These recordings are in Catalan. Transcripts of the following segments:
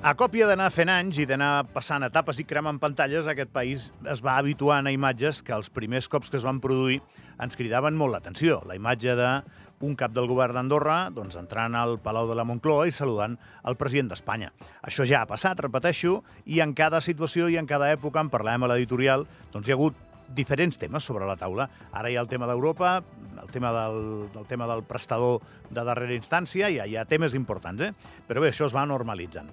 A còpia d'anar fent anys i d'anar passant etapes i cremant pantalles, aquest país es va habituant a imatges que els primers cops que es van produir ens cridaven molt l'atenció. La imatge de un cap del govern d'Andorra doncs, entrant al Palau de la Moncloa i saludant el president d'Espanya. Això ja ha passat, repeteixo, i en cada situació i en cada època, en parlem a l'editorial, doncs hi ha hagut diferents temes sobre la taula. Ara hi ha el tema d'Europa, el tema del, el tema del prestador de darrera instància, hi ha, hi ha temes importants, eh? però bé, això es va normalitzant.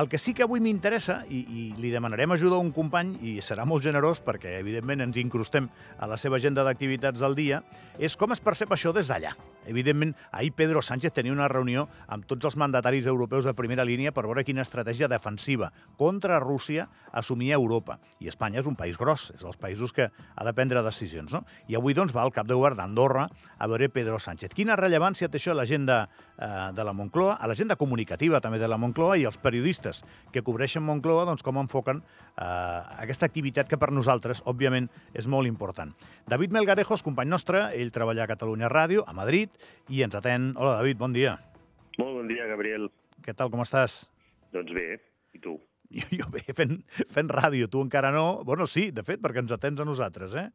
El que sí que avui m'interessa, i, i li demanarem ajuda a un company, i serà molt generós perquè, evidentment, ens incrustem a la seva agenda d'activitats del dia, és com es percep això des d'allà. Evidentment, ahir Pedro Sánchez tenia una reunió amb tots els mandataris europeus de primera línia per veure quina estratègia defensiva contra Rússia assumia Europa. I Espanya és un país gros, és dels països que ha de prendre decisions. No? I avui doncs, va al cap de govern d'Andorra a veure Pedro Sánchez. Quina rellevància té això a l'agenda eh, de la Moncloa, a l'agenda comunicativa també de la Moncloa i els periodistes que cobreixen Moncloa doncs, com enfoquen eh, aquesta activitat que per nosaltres, òbviament, és molt important. David Melgarejos, company nostre, ell treballa a Catalunya Ràdio, a Madrid, i ens atén. Hola, David, bon dia. Molt bon dia, Gabriel. Què tal, com estàs? Doncs bé, i tu? Jo, jo bé, fent, fent ràdio, tu encara no. Bueno, sí, de fet, perquè ens atens a nosaltres, eh?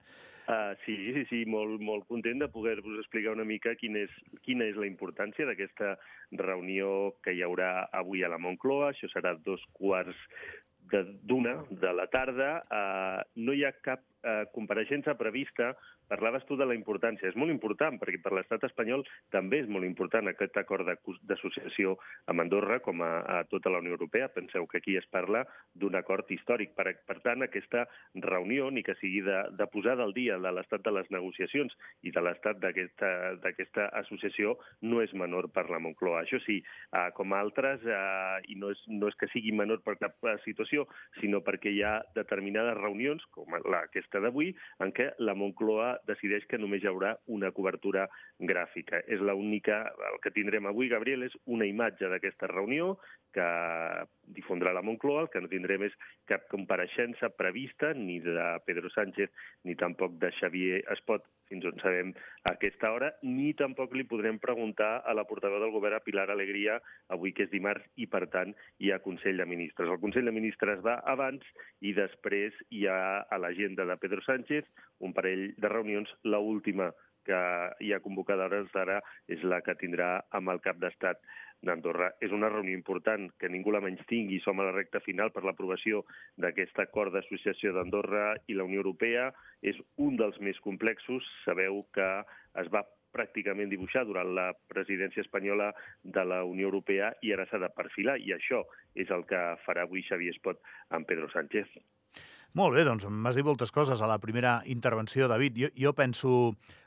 Uh, sí, sí, sí, molt, molt content de poder-vos explicar una mica quina és, quina és la importància d'aquesta reunió que hi haurà avui a la Moncloa. Això serà dos quarts d'una de, de la tarda. Uh, no hi ha cap uh, compareixença prevista Parlaves tu de la importància. És molt important, perquè per l'estat espanyol també és molt important aquest acord d'associació amb Andorra com a, a tota la Unió Europea. Penseu que aquí es parla d'un acord històric. Per, per tant, aquesta reunió, ni que sigui de, de posar del dia de l'estat de les negociacions i de l'estat d'aquesta associació, no és menor per la Moncloa. Això sí, eh, com altres, eh, i no és, no és que sigui menor per cap situació, sinó perquè hi ha determinades reunions, com la, aquesta d'avui, en què la Moncloa decideix que només hi haurà una cobertura gràfica. És l'única, el que tindrem avui, Gabriel, és una imatge d'aquesta reunió que difondrà la Moncloa, el que no tindrem és cap compareixença prevista, ni de Pedro Sánchez, ni tampoc de Xavier Espot, fins on sabem a aquesta hora, ni tampoc li podrem preguntar a la portaveu del govern, a Pilar Alegria, avui que és dimarts, i per tant hi ha Consell de Ministres. El Consell de Ministres va abans i després hi ha a l'agenda de Pedro Sánchez un parell de reunions, la última que hi ha convocada hores d'ara és la que tindrà amb el cap d'estat d'Andorra. És una reunió important, que ningú la menys tingui. Som a la recta final per l'aprovació d'aquest acord d'associació d'Andorra i la Unió Europea. És un dels més complexos. Sabeu que es va pràcticament dibuixar durant la presidència espanyola de la Unió Europea i ara s'ha de perfilar, i això és el que farà avui Xavier Espot amb Pedro Sánchez. Molt bé, doncs m'has dit moltes coses a la primera intervenció, David. Jo, jo penso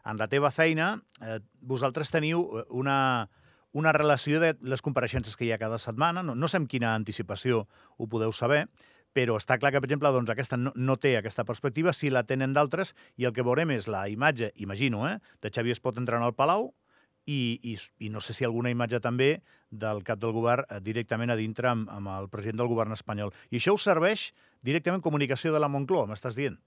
en la teva feina. Eh, vosaltres teniu eh, una, una relació de les compareixences que hi ha cada setmana. No, no sé amb quina anticipació ho podeu saber, però està clar que, per exemple, doncs, aquesta no, no té aquesta perspectiva, si la tenen d'altres, i el que veurem és la imatge, imagino, eh, de Xavier Espot entrant al Palau, i, i, i no sé si alguna imatge també del cap del govern eh, directament a dintre amb, amb el president del govern espanyol. I això us serveix directament comunicació de la Moncloa, m'estàs dient?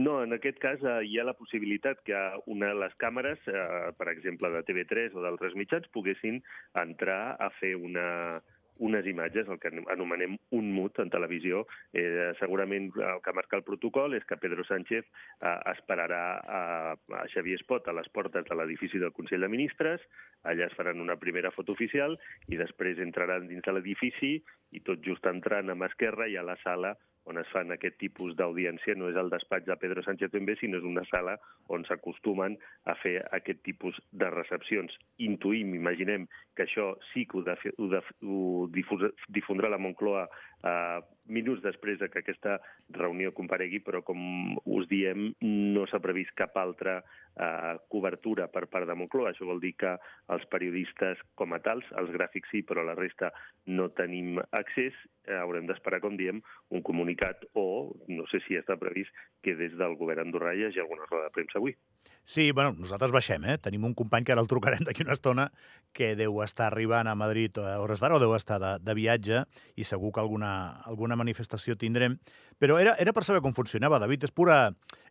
No, en aquest cas eh, hi ha la possibilitat que una de les càmeres, eh, per exemple de TV3 o d'altres mitjans, poguessin entrar a fer una, unes imatges, el que anomenem un mut en televisió. Eh, segurament el que marca el protocol és que Pedro Sánchez eh, esperarà a, a Xavier Espot a les portes de l'edifici del Consell de Ministres, allà es faran una primera foto oficial i després entraran dins de l'edifici i tot just entrant a mà esquerra hi ha la sala on es fan aquest tipus d'audiència no és el despatx de Pedro Sánchez Benbé, sinó és una sala on s'acostumen a fer aquest tipus de recepcions. Intuïm, imaginem, que això sí que ho, de, ho, de, ho difondrà la Moncloa eh, minuts després de que aquesta reunió comparegui, però com us diem, no s'ha previst cap altra eh, cobertura per part de Moncloa. Això vol dir que els periodistes com a tals, els gràfics sí, però la resta no tenim accés. Eh, haurem d'esperar, com diem, un comunicat o, no sé si està previst, que des del govern andorrà hi hagi alguna roda de premsa avui. Sí, bueno, nosaltres baixem, eh? Tenim un company que ara el trucarem d'aquí una estona que deu estar arribant a Madrid a hores d'ara o deu estar de, de viatge i segur que alguna, alguna manifestació tindrem. Però era, era per saber com funcionava, David. És pura,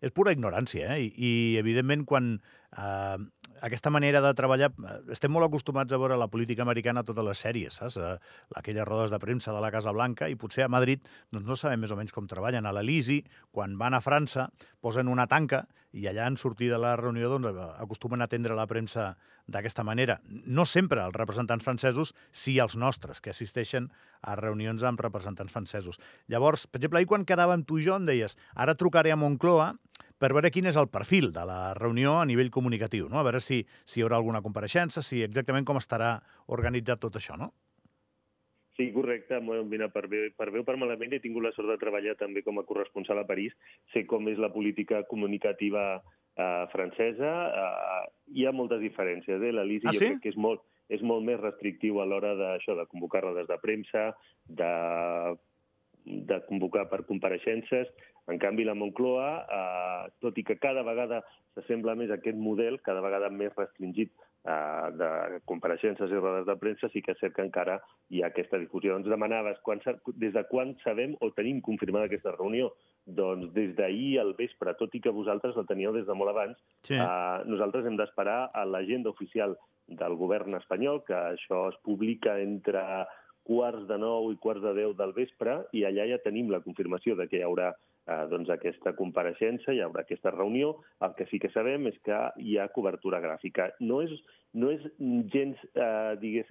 és pura ignorància, eh? I, i evidentment, quan eh, aquesta manera de treballar... eh, Estem molt acostumats a veure la política americana a totes les sèries, saps? Eh, Aquelles rodes de premsa de la Casa Blanca, i potser a Madrid doncs no sabem més o menys com treballen. A l'Elisi, quan van a França, posen una tanca i allà en sortir de la reunió doncs, eh, acostumen a atendre la premsa d'aquesta manera. No sempre els representants francesos, sí els nostres, que assisteixen a reunions amb representants francesos. Llavors, per exemple, ahir quan quedava amb tu i jo em deies ara trucaré a Moncloa per veure quin és el perfil de la reunió a nivell comunicatiu, no? a veure si, si hi haurà alguna compareixença, si exactament com estarà organitzat tot això, no? Sí, correcte. Bueno, mira, per bé, per bé o per malament he tingut la sort de treballar també com a corresponsal a París. Sé com és la política comunicativa eh, francesa. Eh, hi ha moltes diferències. Eh? L'Elisi Ah, jo sí? crec que és molt, és molt més restrictiu a l'hora d'això, de convocar rodes de premsa, de, de convocar per compareixences. En canvi, la Moncloa, eh, tot i que cada vegada s'assembla més a aquest model, cada vegada més restringit eh, de compareixences i rodes de premsa, sí que és cert que encara hi ha aquesta difusió. Ens demanaves quan, des de quan sabem o tenim confirmada aquesta reunió? Doncs des d'ahir al vespre, tot i que vosaltres la teníeu des de molt abans, Sí. eh, nosaltres hem d'esperar a l'agenda oficial del govern espanyol, que això es publica entre quarts de nou i quarts de deu del vespre, i allà ja tenim la confirmació de que hi haurà eh, doncs aquesta compareixença, hi haurà aquesta reunió. El que sí que sabem és que hi ha cobertura gràfica. No és, no és gens, eh, digués,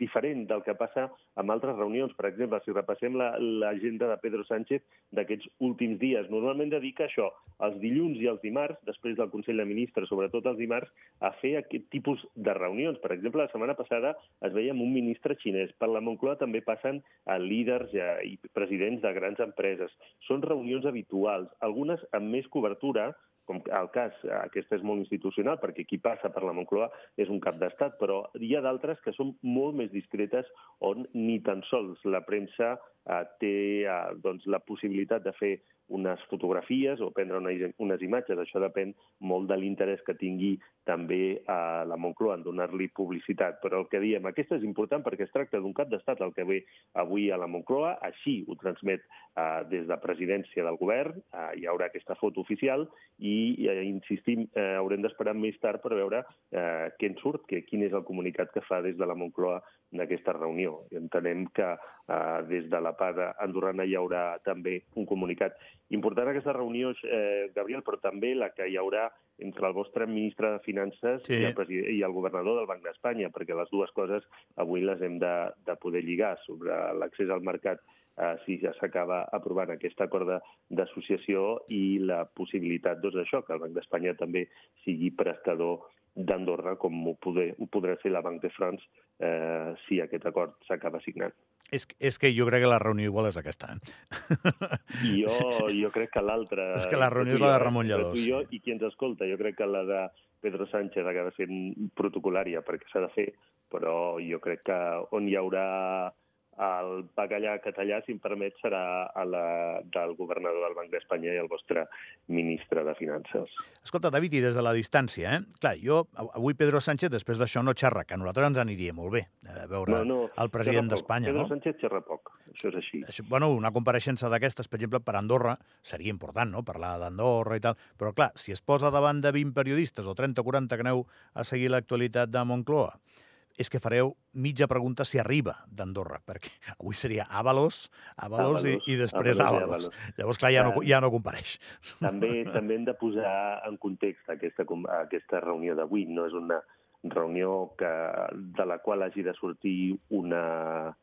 diferent del que passa amb altres reunions. Per exemple, si repassem la- l'agenda de Pedro Sánchez d'aquests últims dies, normalment dedica això, els dilluns i els dimarts, després del Consell de Ministres, sobretot els dimarts, a fer aquest tipus de reunions. Per exemple, la setmana passada es veia amb un ministre xinès. Per la Moncloa també passen a líders i presidents de grans empreses. Són reunions habituals, algunes amb més cobertura, com el cas, eh, aquesta és molt institucional, perquè qui passa per la Moncloa és un cap d'estat, però hi ha d'altres que són molt més discretes on ni tan sols la premsa eh, té eh, doncs, la possibilitat de fer unes fotografies o prendre unes, unes imatges. Això depèn molt de l'interès que tingui també a la Moncloa en donar-li publicitat. Però el que diem, aquesta és important perquè es tracta d'un cap d'estat el que ve avui a la Moncloa, així ho transmet eh, des de presidència del govern, eh, hi haurà aquesta foto oficial i, eh, insistim, eh, haurem d'esperar més tard per veure eh, què en surt, que, quin és el comunicat que fa des de la Moncloa d'aquesta reunió. Entenem que eh, des de la part andorrana hi haurà també un comunicat. Important aquesta reunió, eh, Gabriel, però també la que hi haurà entre el vostre ministre de Finances Sí. i, el presi- i el governador del Banc d'Espanya, perquè les dues coses avui les hem de, de poder lligar sobre l'accés al mercat eh, si ja s'acaba aprovant aquest acord de- d'associació i la possibilitat doncs, d'això, que el Banc d'Espanya també sigui prestador d'Andorra, com ho, poder, ho podrà ser la Banc de France eh, si aquest acord s'acaba signant. És, és que jo crec que la reunió igual és aquesta. Eh? Jo, jo crec que l'altra... És que la reunió és la de jo, Ramon Lladós. Tu i jo i qui ens escolta, jo crec que la de Pedro Sánchez acaba sent protocolària perquè s'ha de fer, però jo crec que on hi haurà el bacallà català, si em permet, serà a la del governador del Banc d'Espanya i el vostre ministre de Finances. Escolta, David, i des de la distància, eh? Clar, jo, av- avui Pedro Sánchez, després d'això, no xerra, que a nosaltres ens aniria molt bé eh, veure No, no, el president d'Espanya, Pedro no? Sánchez xerra poc, això és així. Això, bueno, una compareixença d'aquestes, per exemple, per Andorra, seria important, no?, parlar d'Andorra i tal, però clar, si es posa davant de 20 periodistes o 30 o 40 que aneu a seguir l'actualitat de Moncloa, és que fareu mitja pregunta si arriba d'Andorra, perquè avui seria Avalos, Avalos, i, Ábalos, i després Ábalos i Avalos. Ábalos. Llavors, clar, ja no, ja no compareix. També també hem de posar en context aquesta, aquesta reunió d'avui. No és una reunió que, de la qual hagi de sortir una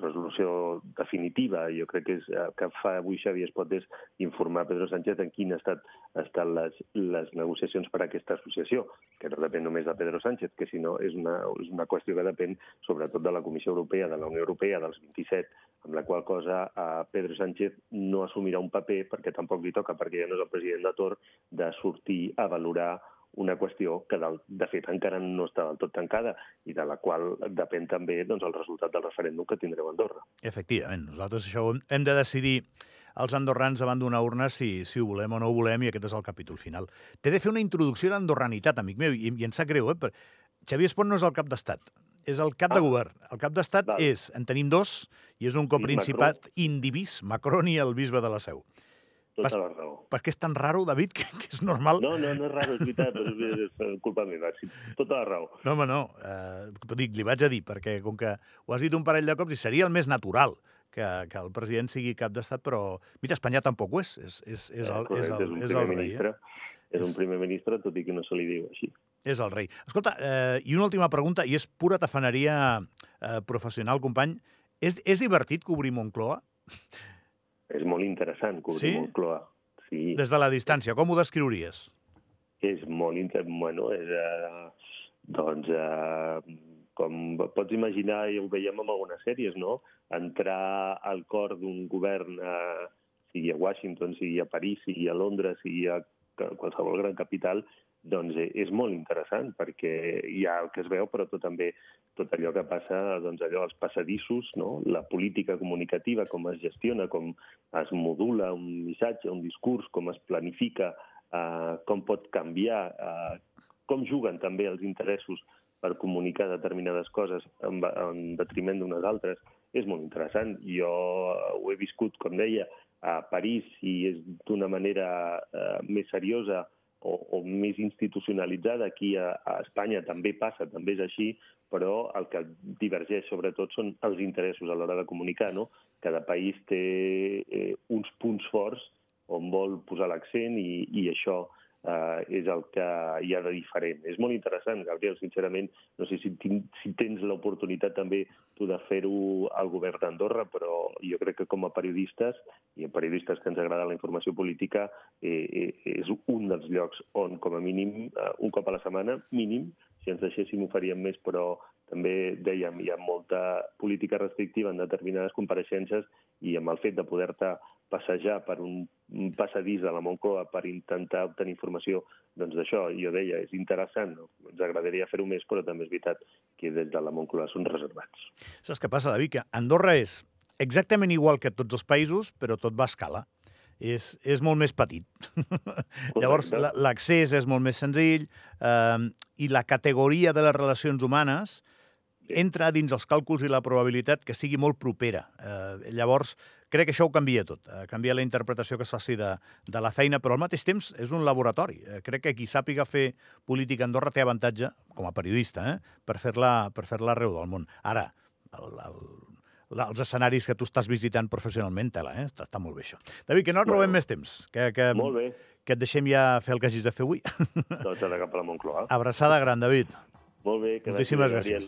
resolució definitiva. Jo crec que és, eh, que fa avui Xavi Espot és informar Pedro Sánchez en quin estat estan les, les negociacions per a aquesta associació, que no depèn només de Pedro Sánchez, que sinó és una, és una qüestió que depèn sobretot de la Comissió Europea, de la Unió Europea, dels 27, amb la qual cosa eh, Pedro Sánchez no assumirà un paper, perquè tampoc li toca, perquè ja no és el president de Tor, de sortir a valorar una qüestió que, del, de fet, encara no està del tot tancada i de la qual depèn també doncs, el resultat del referèndum que tindreu a Andorra. Efectivament, nosaltres això hem- de decidir els andorrans davant d'una urna si, si ho volem o no ho volem, i aquest és el capítol final. T'he de fer una introducció d'andorranitat, amic meu, i, i em sap greu, eh? Però Xavier Espont no és el cap d'estat, és el cap de Ah. govern. El cap d'estat és, en tenim dos, i és un coprincipat indivís, Macron i el bisbe de la Seu. Tota Pas- la raó. perquè és tan raro, David, que, que és normal. No, no, no és raro, és veritat, és, és culpa meva, sí, tota la raó. No, home, no. Eh, dic, li vaig a dir, perquè com que ho has dit un parell de cops, i seria el més natural que, que el president sigui cap d'estat, però, mira, Espanya tampoc ho és. És, és, és, el, Eh, és, correcte, el, és el rei. Eh? És És- un primer ministre, tot i que no se li diu així. És el rei. Escolta, eh, i una última pregunta, i és pura tafaneria eh, professional, company. És, és divertit cobrir Moncloa? És molt interessant cobrir Sí? Moncloa. Sí, Des de la distància, com ho descriuries? és molt interessant. Bueno, és, eh, doncs, eh, com pots imaginar, i ho veiem en algunes sèries, no? Entrar al cor d'un govern, eh, sigui a Washington, sigui a París, sigui a Londres, sigui a qualsevol gran capital, doncs eh, és molt interessant, perquè hi ha el que es veu, però tot també tot allò que passa, doncs allò, els passadissos, no? la política comunicativa, com es gestiona, com es modula un missatge, un discurs, com es planifica, eh, com pot canviar, eh, com juguen també els interessos per comunicar determinades coses en, en detriment d'unes altres, és molt interessant. Jo ho he viscut, com deia, a París i és d'una manera eh, més seriosa o, o més institucionalitzada. Aquí a, a Espanya també passa, també és així, però el que divergeix sobretot són els interessos a l'hora de comunicar. No? Cada país té eh, uns punts forts on vol posar l'accent i, i això eh, és el que hi ha de diferent. És molt interessant, Gabriel, sincerament. No sé si, si tens l'oportunitat també tu de fer-ho al govern d'Andorra, però jo crec que com a periodistes, i a periodistes que ens agrada la informació política, eh, eh, és un dels llocs on, com a mínim, eh, un cop a la setmana, mínim, si ens deixéssim ho faríem més, però també dèiem, hi ha molta política restrictiva en determinades compareixences i amb el fet de poder-te passejar per un, un passadís de la Moncloa per intentar obtenir informació, doncs d'això, jo deia, és interessant, no? ens agradaria fer-ho més, però també és veritat que des de la Moncloa són reservats. Saps què passa, David? Que Andorra és exactament igual que tots els països, però tot va a escala. És, és molt més petit. Llavors, la- l'accés és molt més senzill eh, i la categoria de les relacions humanes entra dins els càlculs i la probabilitat que sigui molt propera. Eh, llavors, crec que això ho canvia tot. Eh, canvia la interpretació que es faci de, de la feina, però al mateix temps és un laboratori. Eh, crec que qui sàpiga fer política a Andorra té avantatge, com a periodista, eh, per fer-la per fer arreu del món. Ara, el, el, la- els escenaris que tu estàs visitant professionalment, tela, eh? Està, està molt bé això. David, que no et robem Bueno. més temps, que, que, Molt bé, que et deixem ja fer el que hagis de fer avui. doncs ara cap a la Moncloa. Abraçada gran, David. Molt bé, que Moltíssimes gràcies.